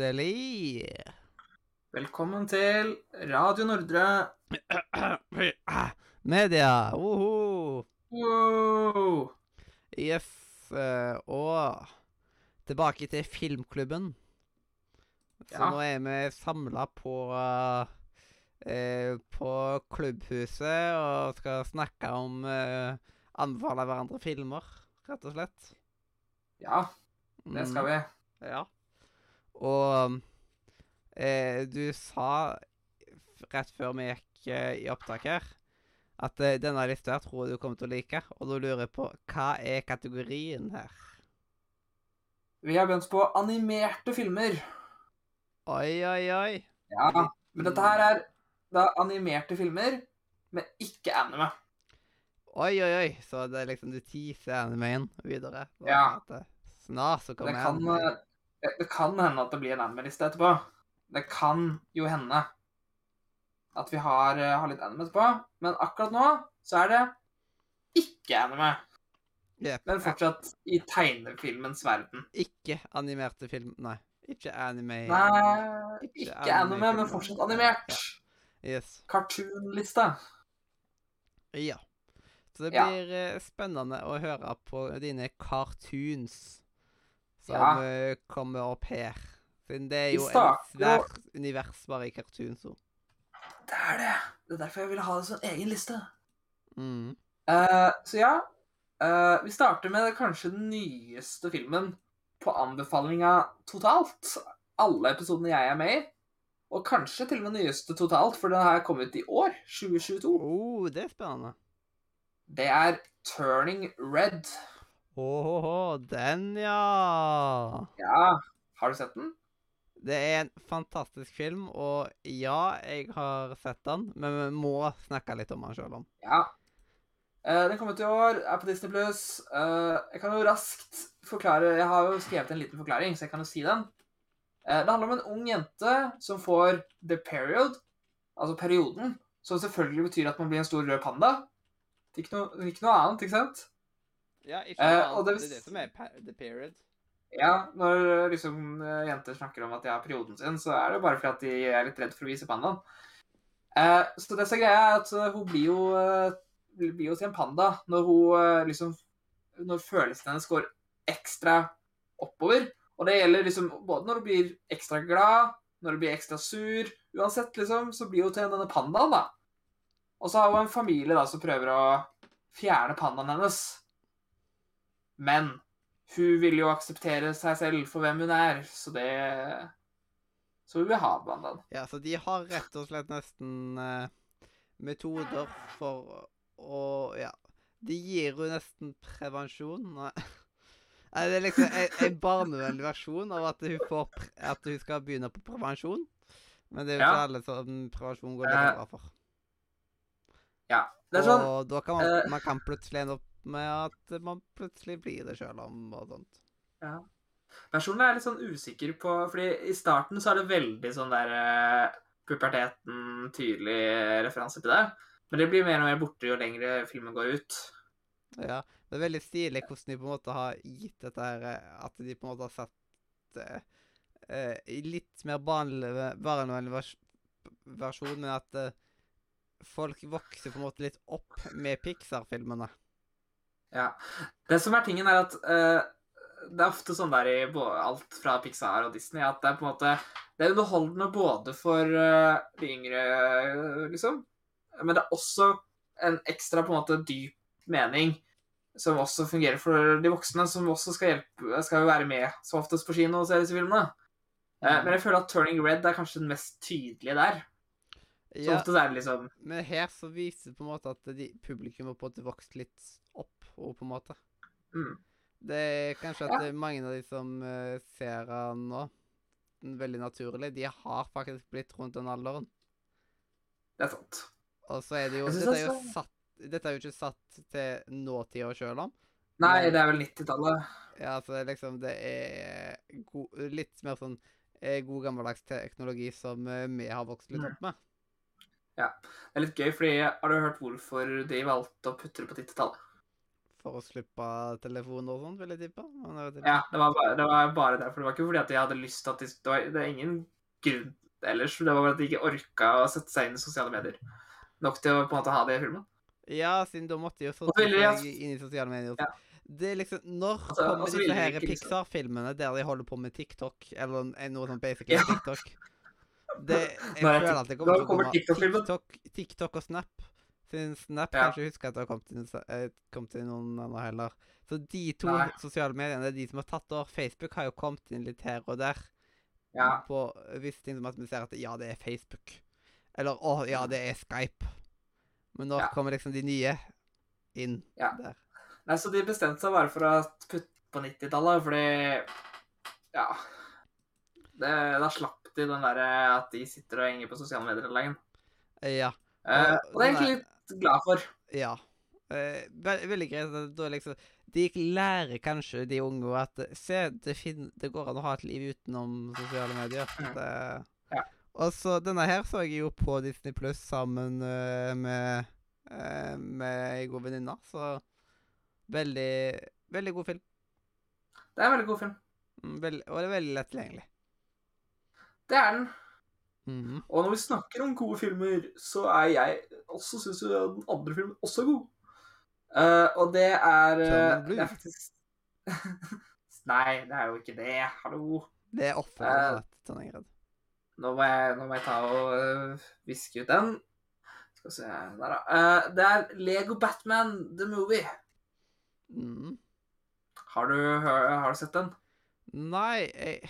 hjertelig. Velkommen til Radio Nordre. Media. Woho. Wow. Yes. eh, og tilbake til filmklubben. Så Ja. nå er vi samla på eh, På klubbhuset og skal snakke om uh, Anbefale hverandre filmer, rett og slett. Ja, det skal vi. Ja. Og eh, du sa rett før vi gikk eh, i opptak her, at eh, denne lista her tror jeg du kommer til å like. Og da lurer jeg på hva er kategorien her? Vi har begynt på animerte filmer. Oi, oi, oi. Ja, men dette her er da animerte filmer, men ikke anime. Oi, oi, oi. Så det er liksom du teaser animeen videre? Ja. Snart så kommer Det kan, anime. Eh, det det kan hende at det blir en anime-liste etterpå. Det kan jo hende at vi har, eh, har litt anime etterpå, men akkurat nå så er det ikke anime. Yep. Men fortsatt i tegnefilmens verden. Ikke animerte film... Nei. Ikke anime. Nei, Ikke ikke anime, anime men fortsatt animert. Yes. Cartoon-lista. Ja. Så det blir ja. spennende å høre på dine cartoons som Ja. eh, kommer opp her. Siden det er jo et svært univers bare i cartoons. så. Det er det. Det er derfor jeg ville ha det som egen liste. Mm. Uh, så ja, uh, vi starter med kanskje den nyeste filmen på anbefalinga totalt. Alle episodene jeg er med i. Og kanskje til og med nyeste totalt, for den her kom ut i år. 2022. Oh, det er spennende. Det er Turning Red. Åhåhå, den, ja. Ja, har du sett den? Det er en fantastisk film, og ja, jeg har sett den, men vi må snakke litt om den sjøl om. Ja. Eh, den kom ut i år, er på Disney Pluss. jeg kan jo raskt forklare Jeg har jo skrevet en liten forklaring, så jeg kan jo si den. Eh, det handler om en ung jente som får the period, altså perioden, som selvfølgelig betyr at man blir en stor rød panda. Ikke noe, ikke noe annet, ikke sant? Ja, ikke Eh, sant. og det det, er det som er the period. Ja, når eh, liksom eh, jenter snakker om at de har perioden sin, så er det bare fordi at de er litt redd for å vise pandaen. Eh, så det som er greia, er at eh, hun blir jo, eh, blir jo til en panda når hun eh, liksom Når følelsene hennes går ekstra oppover. Og det gjelder liksom både når hun blir ekstra glad, når hun blir ekstra sur Uansett, liksom, så blir hun til denne pandaen, da. Og så har hun en familie da som prøver å fjerne pandaen hennes. Men hun vil jo akseptere seg selv for hvem hun er, så det Så hun vil ha bandene. Ja, så de har rett og slett nesten uh, metoder for å Ja. De gir jo nesten prevensjon. Det er liksom en, en barnevennlig versjon av at hun, får, at hun skal begynne på prevensjon. Men det er jo ikke Ja. alle som prevensjon går like Eh, bra for. Ja. Det er sånn og da kan man, eh, man kan plutselig ende opp med at man plutselig blir det sjøl om og sånt. ja. Versjonen er jeg litt sånn usikker på, fordi i starten så er det veldig sånn der eh, puberteten, tydelig referanse til det. Men det blir mer og mer borte jo lengre filmen går ut. Ja, det er veldig stilig hvordan de på en måte har gitt dette her eh, At de på en måte har satt uh, litt mer barnevennlig vers versjon, men at uh, folk vokser på en måte litt opp med Pixar-filmene. Ja. Det som er tingen, er at uh, det er ofte sånn der i alt fra Pixar og Disney at det er på en måte Det er underholdende både for uh, de yngre, eh, liksom, men det er også en ekstra på en måte dyp mening som også fungerer for de voksne, som også skal hjelpe Skal jo være med så oftest på kino og se disse filmene. Eh, men jeg føler at Turning Red er kanskje den mest tydelige der. Så Ja, ofte er det liksom men her så viser det på en måte at de, publikum har på en måte vokst litt og på en måte. mm, Det er kanskje at ja. mange av de som eh, ser han nå, veldig naturlig, de har faktisk blitt rundt den alderen. Det er sant. Og så er det jo Dette er jo satt Dette er jo ikke satt til nåtida sjøl om. Nei, Men- det er vel 90-tallet. Ja, så det er liksom Det er go litt mer sånn eh, god gammeldags teknologi som eh, vi har vokst litt Mm. opp med. Ja. Det er litt gøy, fordi har du hørt hvorfor de valgte å putte det på 90-tallet? For å slippe telefoner og sånt, vil jeg tippe. Jeg. Ja, det var, bare, det var bare derfor. Det var ikke fordi at de hadde lyst til at de Det, var, det er ingen grunn ellers. Det var bare at de ikke orka å sette seg inn i sosiale medier. Nok til å på en måte ha det i filmen. Ja, siden da måtte de jo så de inn i sosiale medier. Ja. Det er liksom Når Altså, kommer altså, disse her liksom- Pixar-filmene der de holder på med TikTok, eller noe sånn basically Ja. TikTok? Det, jeg er føler at det kommer til å komme TikTok-filmen? TikTok, TikTok og Snap. Siden Snap Ja. kanskje husker at det har kommet eh, kommet noen andre heller. Så de to Nei. sosiale mediene det er de som har tatt over. Facebook har jo kommet inn litt her og der Ja. på visse ting som at vi ser at ja, det er Facebook. Eller å, ja, det er Skype. Men nå Ja. kommer liksom de nye inn Ja. der. Nei, så de bestemte seg bare for å putte på 90-tallet, fordi Ja. Det, da slapp de den derre at de sitter og henger på sosiale medier hele dagen. Ja. Uh, Og og det er egentlig litt glad for. Ja. Eh, veldig greit. liksom De lærer kanskje de unge at eh, Se, det, fin det går an å ha et liv utenom sosiale medier. Det, Ja. Og så denne her så jeg jo på Disney Pluss sammen eh, med uh, med ei god venninne. Så veldig Veldig god film. Det er en veldig god film. Mm, Veld, og det er veldig lett tilgjengelig. Det er den. Mhm. Og når vi snakker om gode filmer, så er jeg også syns jo den andre filmen også er god. Uh, og det er uh. Det er faktisk Nei, det er jo ikke det. Hallo. Det er offer. til Uh, sånn jeg er. Nå må jeg, nå må jeg ta og viske ut den. Skal se Der, da. Eh, det er Lego Batman The Movie. Mm. Har du, har, har du sett den? Nei, jeg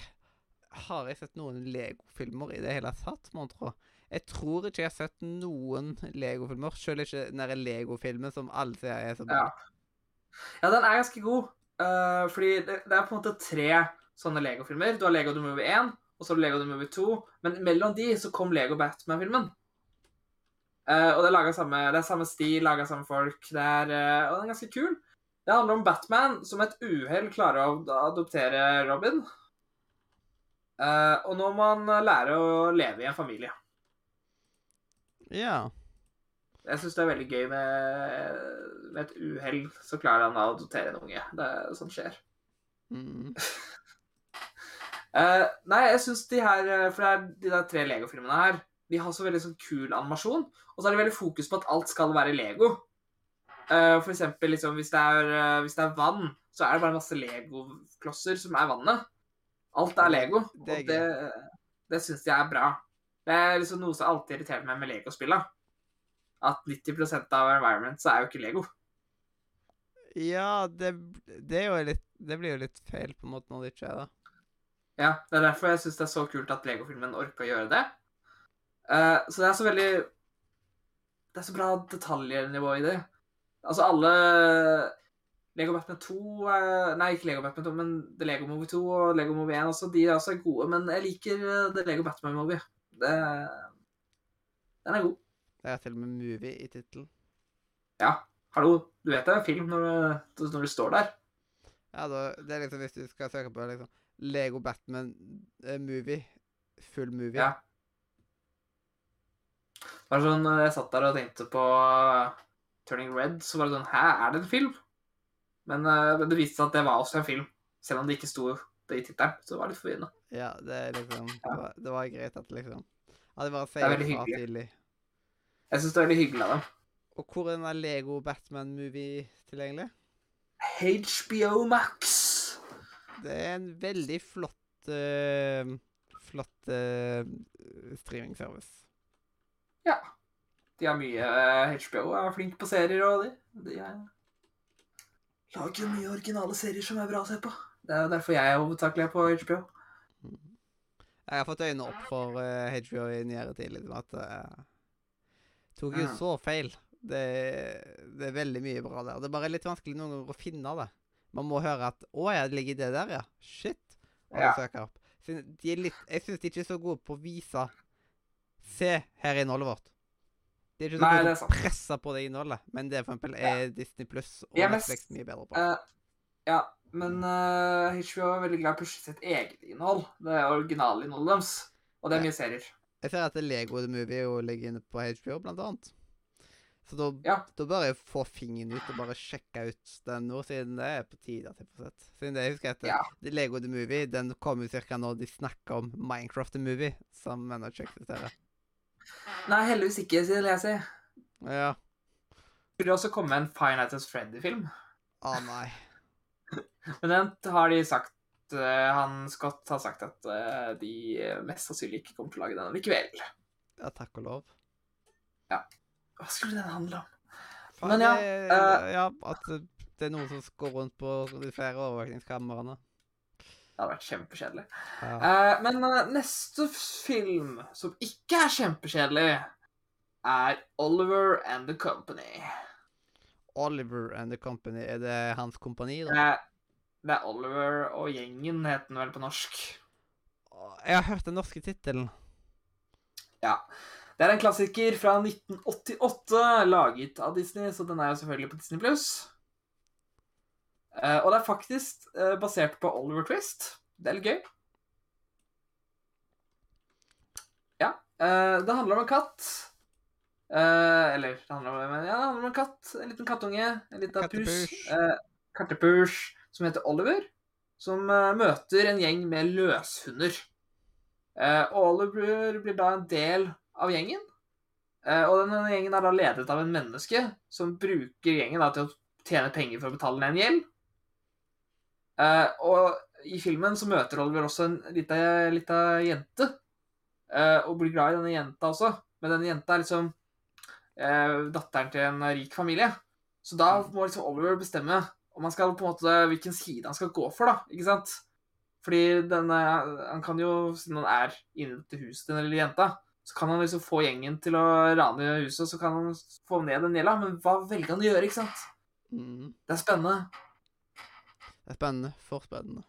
Har jeg sett noen Lego-filmer i det hele tatt, mon tro? Jeg tror ikke jeg har sett noen Lego-filmer, selv ikke den der Lego-filmen som alle sier er så bra. Ja. Ja, den er ganske god. uh, fordi det, det er på en måte tre sånne Lego-filmer. Du har Lego The Movie 1, og så har du Lego The Movie 2. Men mellom de så kom Lego Batman-filmen. Uh, og det er, samme, det er samme stil, laga samme folk. Det er, uh, og den er ganske kul. Det handler om Batman som et uhell klarer å adoptere Robin. Eh, og nå må han lære å leve i en familie. Ja. Jeg syns det er veldig gøy med, med et uhell, så klarer han å adoptere en unge. Det er sånt skjer. Mm. uh, nei, jeg syns de her eh, For det er de der tre Lego-filmene her. De har så veldig sånn kul animasjon. Og så er det veldig fokus på at alt skal være Lego. Uh, for eksempel liksom, hvis, det er, uh, hvis det er vann, så er det bare masse Lego-klosser som er vannet. Alt er Lego. Det er og det, det syns jeg er bra. Det er liksom noe som alltid irriterer meg med Lego-spilla. At 90% av environment så er jo ikke Lego. Ja, det, det litt Det blir jo litt feil på en måte når det ikke er det. Ja, det er derfor jeg syns det er så kult at Lego-filmen orka å gjøre det. Uh, så det er så veldig Det er så bra detaljnivå i det. Altså alle Lego Batman 2 eh, Nei, ikke Lego Batman 2, men The Lego Movie 2 og Lego Movie 1 også. De er også gode, men jeg liker eh, The Lego Batman Movie. Det, den er god. Det er til og med movie i tittelen. Ja. Hallo, du vet det er film når, du- når du står der. Ja, da, det er liksom hvis du skal søke på liksom Lego Batman eh, movie. Full movie. Ja. Det var sånn, jeg satt der og tenkte på Turning Red, så var det sånn Hæ, er det en film? Men uh, det viste seg at det var også en film. Selv om det ikke sto det i tittelen. Så det var litt forvirrende. Ja, det liksom det, var, det var greit at liksom At det var sier Det hyggelig. tidlig. Jeg syns det er veldig hyggelig av dem. Og hvor er denne Lego Batman-movie tilgjengelig? HBO Max. Det er en veldig flott uh, Flott uh, streamingservice. Ja. De har mye uh, HBO er flink på serier, og de, de er lager mye originale serier som er bra å se på. Det er jo derfor jeg er hovedsakelig på HBO. Jeg har fått øynene opp for uh, HBO i nyere tid. Liksom, at uh, tok jo så feil. Det, det er veldig mye bra der. Det er bare litt vanskelig noen ganger å finne det. Man må høre at 'Å jeg ligger det der, ja'. Shit. Og Ja. søke opp. Litt, jeg syns de ikke er så gode på å vise Se, her er innholdet vårt. De er ikke Nei, det er å sant. presse på det innholdet. Men det for eksempel er Disney Pluss og er mest- Netflix mye bedre på. Uh, ja, men uh, HBO er veldig glad i å pushe sitt eget innhold. Det er originalinnholdet deres. Og det er mye serier. Jeg ser at Lego The Movie jo ligger inne på HBO, blant annet. Så da, Ja. da bør jeg få fingeren ut og bare sjekke ut den nå, siden det er på tide sett. Siden det jeg husker at Ja. Lego The Movie den kom jo cirka når de snakka om Minecraft The Movie, som ennå ikke eksisterer. Nei, heldigvis ikke, sier Lesi. Ja. Det også komme en Fine Night at Freddy-film. Å nei. Men den har de sagt eh, Han Scott har sagt at eh, de mest sannsynlig ikke kommer til å lage den likevel. Ja, takk og lov. Ja. Hva skulle den handle om? Faen, Men ja, det, eh, ja, at det er noen som går rundt på de flere overvåkningskameraene. Det hadde vært kjempekjedelig. Ja. Uh, men uh, neste film, som ikke er kjempekjedelig, er Oliver and the Company. Oliver and the Company, er det hans kompani, Det da? er, det er Oliver og gjengen, heter den vel på norsk. Jeg har hørt den norske tittelen. Ja. Det er en klassiker fra 1988, laget av Disney, så den er jo selvfølgelig på Disney Pluss. Eh, og det er faktisk uh, basert på Oliver Twist. Det er litt gøy. Ja. Uh, det handler om en katt. Eller det handler om, ja, det handler om en katt. En liten kattunge. En liten pus. Kattepus. Uh, som heter Oliver. Som møter en gjeng med løshunder. Og Oliver blir da en del av gjengen. Og denne gjengen er da ledet av en menneske som bruker gjengen da til å tjene penger for å betale ned en gjeld. Eh, og i filmen så møter Oliver også en lita, lita jente. eh, og blir glad i denne jenta også. Men denne jenta er liksom eh, datteren til en rik familie. Så da må liksom Oliver bestemme om han skal på en måte, hvilken side han skal gå for, da. Ikke sant? Fordi denne, han kan jo, siden han er inne til huset til den lille jenta, så kan han liksom få gjengen til å rane huset, så kan han få ned den gjelda. Men hva velger han å gjøre, ikke sant? Mm. Det er spennende. Det er spennende. For spennende.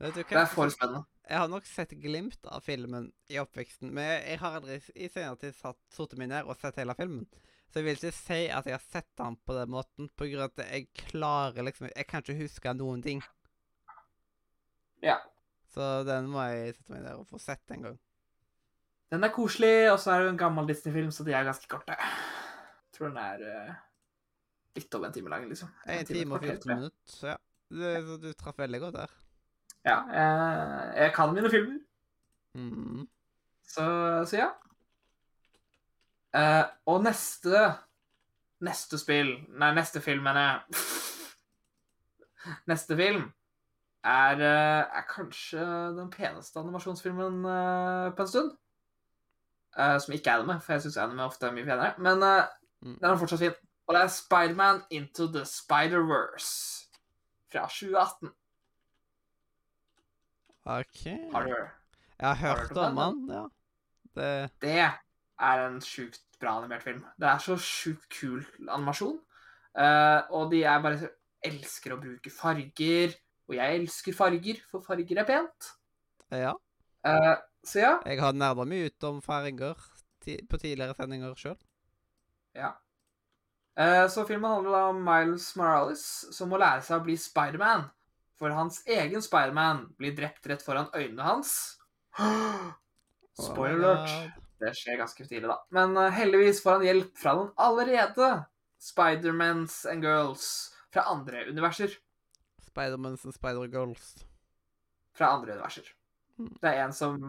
Vet du hva? Det er for spennende. Jeg har nok sett glimt av filmen i oppveksten, men jeg har aldri i senere tid satt meg ned og sett hele filmen. Så jeg vil ikke si at jeg har sett den på den måten, på grunn av at jeg klarer liksom Jeg kan ikke huske noen ting. Ja. Så den må jeg sette meg ned og få sett en gang. Den er koselig, og så er det jo en gammel Disney-film, så de er ganske korte. Jeg tror den er uh, litt over en time lang, liksom. En time og kvarter, 14 minutter. Så ja. Det, så du traff veldig godt der. Ja. Jeg, jeg kan mine filmer. Mm. Så, så ja. Eh, og neste Neste spill Nei, neste film, mener jeg. Neste film er, eh, er kanskje den peneste animasjonsfilmen eh, på en stund. Eh, som ikke er anime, for jeg syns anime ofte er mye penere. Men eh, Mm. den er fortsatt fin. Og det er Spiderman Into the Spider-Verse fra 2018. OK. Har du? Jeg har hørt hørt om den, ja. Det Det er en sjukt bra animert film. Det er så sjukt kul animasjon. Uh, og de er bare elsker å bruke farger. Og jeg elsker farger, for farger er pent. Ja. Uh, så ja. Jeg har nerda mye ut om farger på tidligere sendinger sjøl. ja. Eh, så filmen handler da om Miles Morales som må lære seg å bli Spiderman. For hans egen Spiderman blir drept rett foran øynene hans. Spoiler alert. Det skjer ganske tidlig, da. Men eh, heldigvis får han hjelp fra noen allerede Spidermans and Girls fra andre universer. Spidermans and Spider-Girls. Fra andre universer. Mm. Det er en som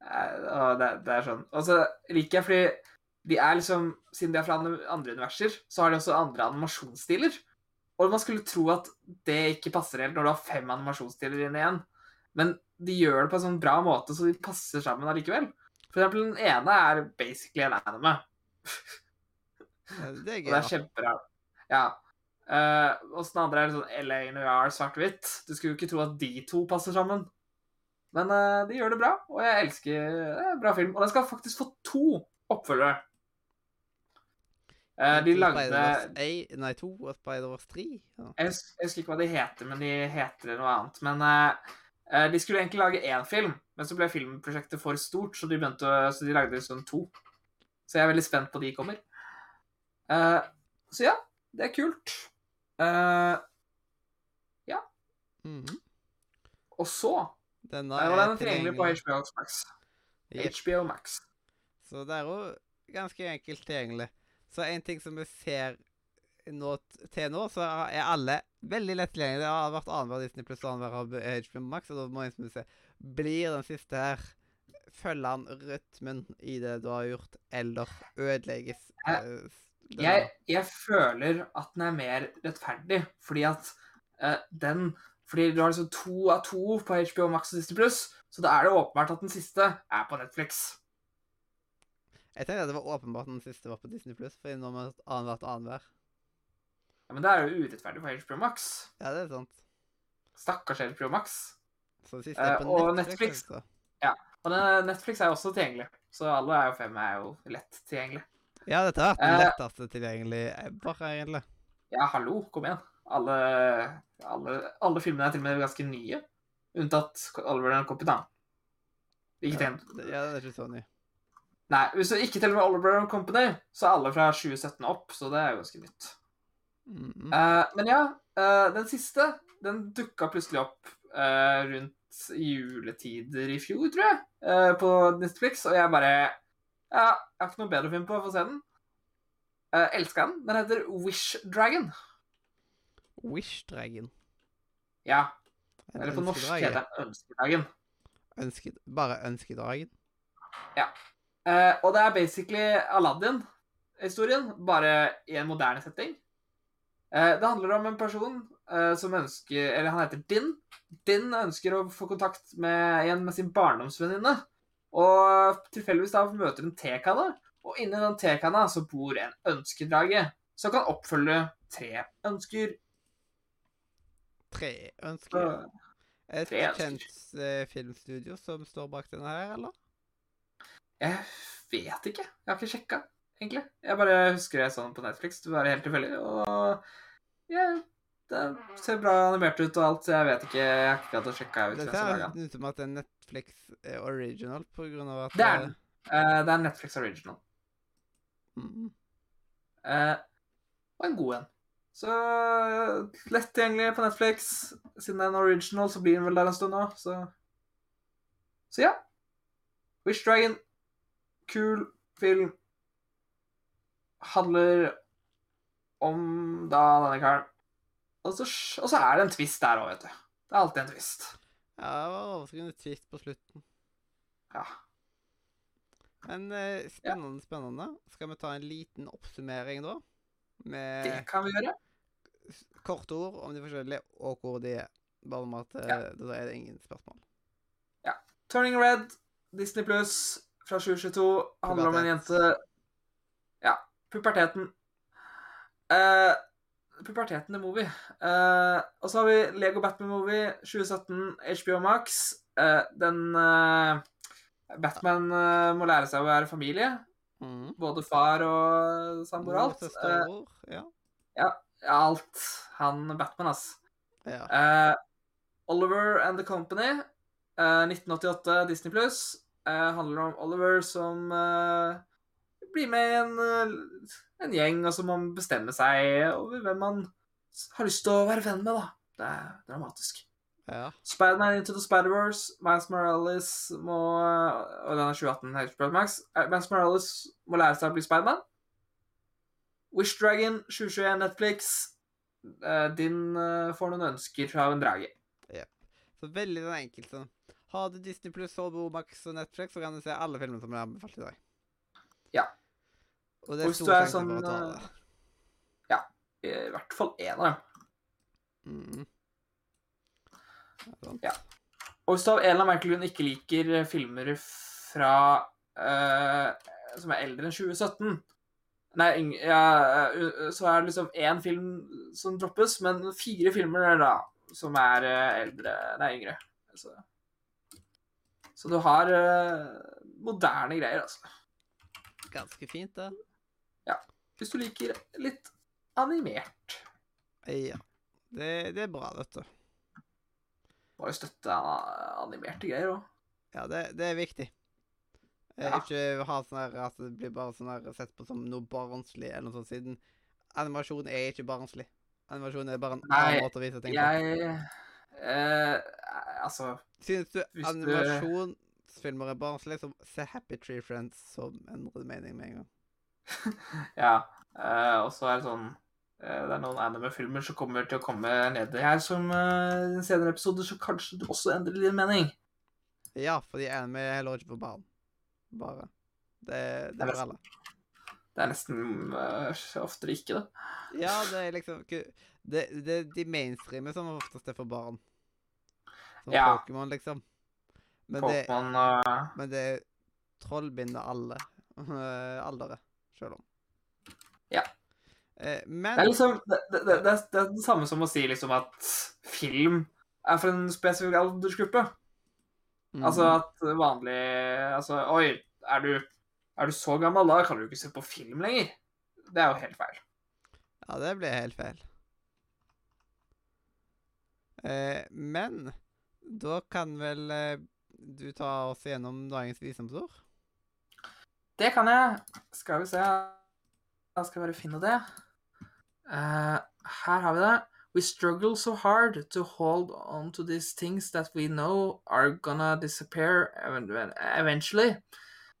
er, det, det er sånn. Og så liker jeg fordi de er liksom Siden de er fra andre, universer, så har de også andre animasjonsstiler. Og man skulle tro at det ikke passer helt når du har fem animasjonsstiler inn igjen. Men de gjør det på en sånn bra måte, så de passer sammen allikevel. For eksempel den ene er basically en anime. Eh, Det er Og det er kjemperart. Ja. Uh, og den andre er sånn LA Noir svart-hvitt. Du skulle jo ikke tro at de to passer sammen. Men uh, de gjør det bra, og jeg elsker det er en bra film. Og den skal faktisk få to oppfølgere. Eh, de lagde Spider-Verse nei to og Spider-Verse 3. Ja. jeg, jeg husker ikke hva de heter, men de heter noe annet. Men uh, de skulle egentlig lage én film, men så ble filmprosjektet for stort, så de, begynte, så de lagde sånn to. Så jeg er veldig spent på de kommer. Uh, så ja, det er kult. ja. Mm -hmm. og så Denne er, den er tilgjengelig på. HBO Max. Yep. HBO Max. Så det er jo ganske enkelt tilgjengelig. Så en ting som vi ser nå, til nå, så er alle veldig lett tilgjengelige. Det har vært annenhver Disney pluss annenhver HBO Max, og da må jeg liksom se Blir den siste her Følger han rytmen i det du har gjort, eller ødelegges Jeg- eh, Jeg, jeg føler at den er mer rettferdig, fordi at uh, den Fordi du har liksom to av to på HBO Max og Disney Pluss, så da er det åpenbart at den siste er på Netflix. Jeg tenkte at det var åpenbart den siste var på Disney Pluss, for vi annethvert annenhver. Ja, men det er jo urettferdig for HBO Max. Ja, det er sant. Stakkars HBO Max. Så det siste er Eh, på og Netflix. Netflix. Ja, Og den, Netflix er jo også tilgjengelig, så alle er jo fem er jo lett tilgjengelig. Ja, dette har vært den letteste letteste tilgjengelig ever, egentlig. Ja, hallo, kom igjen. Alle, alle, alle filmene er til og med ganske nye. Unntatt Oliver and Copy, da. Ikke Ja, det- ja, det er ikke så ny. Nei, hvis du ikke teller med Oliver and Company, så er alle fra 2017 opp, så det er jo ganske nytt. Mm, Uh, men ja, uh, den siste, den dukka plutselig opp uh, rundt juletider i fjor, tror jeg, på Netflix, og jeg bare Ja, jeg har ikke noe bedre finne på å få se den. Uh, Elska den. Den heter Wish Dragon. Wish Dragon. Ja, eller på norsk heter den Ønskedragen. Ønsket, bare ønskedragen. Eh, og det er basically Aladdin-historien, bare i en moderne setting. Eh, det handler om en person eh, som ønsker Eller han heter Din. Din ønsker å få kontakt med en med sin barndomsvenninne. Og tilfeldigvis da møter en tekanne, og inni den tekanna så bor en ønskedrage som kan oppfølge tre ønsker. Tre ønsker. Et det et kjent filmstudio som står bak denne her, eller? Jeg vet ikke. Jeg har ikke sjekka, egentlig. Jeg bare husker det sånn på Netflix. Det var helt tilfeldig. Og ja, det ser bra animert ut og alt, så jeg vet ikke. Jeg har ikke hatt å sjekke ut. Det ser ut som at det er Netflix eh, original, på grunn av at Det er den. Eh, det er Netflix original. eh, mm, Eh, og en god en. Så lett tilgjengelig på Netflix. Siden det er en original, så blir den vel der en stund nå, så Så ja. Wish Dragon. Kul film. Handler om da denne karen. Og så, og så er det en twist der òg, vet du. Det er alltid en twist. Ja, det var overraskende twist på slutten. Ja. Men eh, spennende, spennende. Skal vi ta en liten oppsummering, da? Det kan vi gjøre. korte ord om de forskjellige, og hvor de er. Bare om at eh, Ja. da er det ingen spørsmål. Ja. Turning Red, Disney Pluss fra 2022. Handler om en jente Ja, puberteten. Uh, puberteten er movie. Uh, og så har vi Lego Batman Movie 2017, HBO Max. Uh, den eh, Batman må lære seg å være familie. Mm. Både far og samboer og alt. Ja. ja, alt. Han Batman, ass. ja. Oliver and the Company, eh, 1988, Disney Pluss. Eh, handler om Oliver som uh, blir med i en, uh, en gjeng, og så må han bestemme seg over hvem han har lyst til å være venn med, da. Det er dramatisk. ja. Spiderman Into the Spider-Verse, Miles Morales må Og den er 2018, HBO Max. Mance Morales må lære seg å bli Spiderman. Wish Dragon, 2021, Netflix. Din får noen ønsker fra en drage. Så veldig den enkelte. Har du Disney Pluss, HBO Max og Netflix, så kan du se alle filmene som er anbefalt i dag. Ja. Og det er stor sjanse sånn, for å ta det. Ja. I hvert fall én av dem. Mm. Ja. Og hvis du av en eller annen grunn ikke liker eh, filmer fra uh, som er eldre enn 2017 Nei, ja, eh, så er det liksom én film som droppes, men fire filmer da som er eh, eldre Nei, yngre. Så, så du har uh, moderne greier, altså. Ganske fint, det. Hvis du liker litt animert. Ja. Det, det er bra, dette. Må jo støtte animerte greier òg. Ja, det, det er viktig. Eh, Ja. Ikke ha sånn her at det blir bare sånn her sett på som noe barnslig, eller noe sånt, siden animasjon er ikke barnslig. Animasjon er bare en Nei, annen måte å vise ting på. Jeg eh, Altså Synes du animasjonsfilmer er barnslig, så se Happy Tree Friends som endrer mening med en gang. ja. Uh, og så er det sånn uh, Det er noen anime-filmer som kommer til å komme nedi her som uh, senere episoder, så kanskje du også endrer din mening. Ja, fordi anime er heller ikke for barn. Bare. Det, det er for alle. Det er nesten uh, oftere ikke da. Ja, det er liksom ikke Det, det de mainstreamer som oftest er for barn. Som Ja. Pokémon, liksom. Men det, uh, men det trollbinder alle uh, aldre, sjøl om. Ja. Eh, Det er liksom det, det, det, det, er, det er det samme som å si liksom at film er for en spesifikk aldersgruppe. Mm. Altså at vanlig Altså, oi, er du, er du så gammel, da kan du ikke se på film lenger. Det er jo helt feil. Ja, det blir helt feil. Eh, men da kan vel eh, du ta oss gjennom dagens visdomsord? Det kan jeg. Skal vi se Da skal jeg bare finne det. Uh, her har vi det. We struggle so hard to hold on to these things that we know are gonna disappear eventually.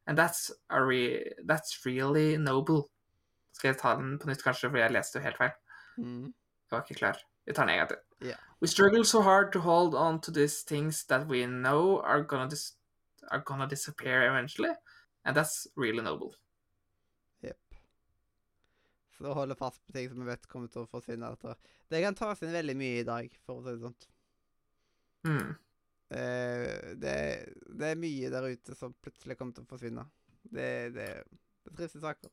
And that's, a re that's really noble. Skal jeg ta den på nytt, kanskje, for jeg leste jo helt feil. Mm. Jeg var ikke klar. Vi tar den en gang til. Ja. We struggle so hard to hold on to these things that we know are gonna, dis are gonna disappear eventually. And that's really noble. Jepp. Så å holde fast på ting som vi vet kommer til å forsvinne etter. Det kan tas inn veldig mye i dag, for å si det sånn. Mm. Uh, det, det er mye der ute som plutselig kommer til å forsvinne. Det, det, det er triste saker.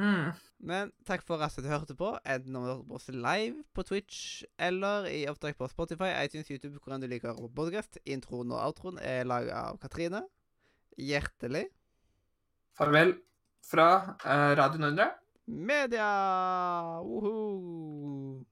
Hmm. Men takk for at du hørte på, enten om du hørte på oss live på Twitch eller i opptak på Spotify, iTunes, YouTube, hvor enn du liker å høre på podcast. Introen og outroen er laga av Katrine. Hjertelig. Farvel fra uh, Radio Nordre. Media! Woho!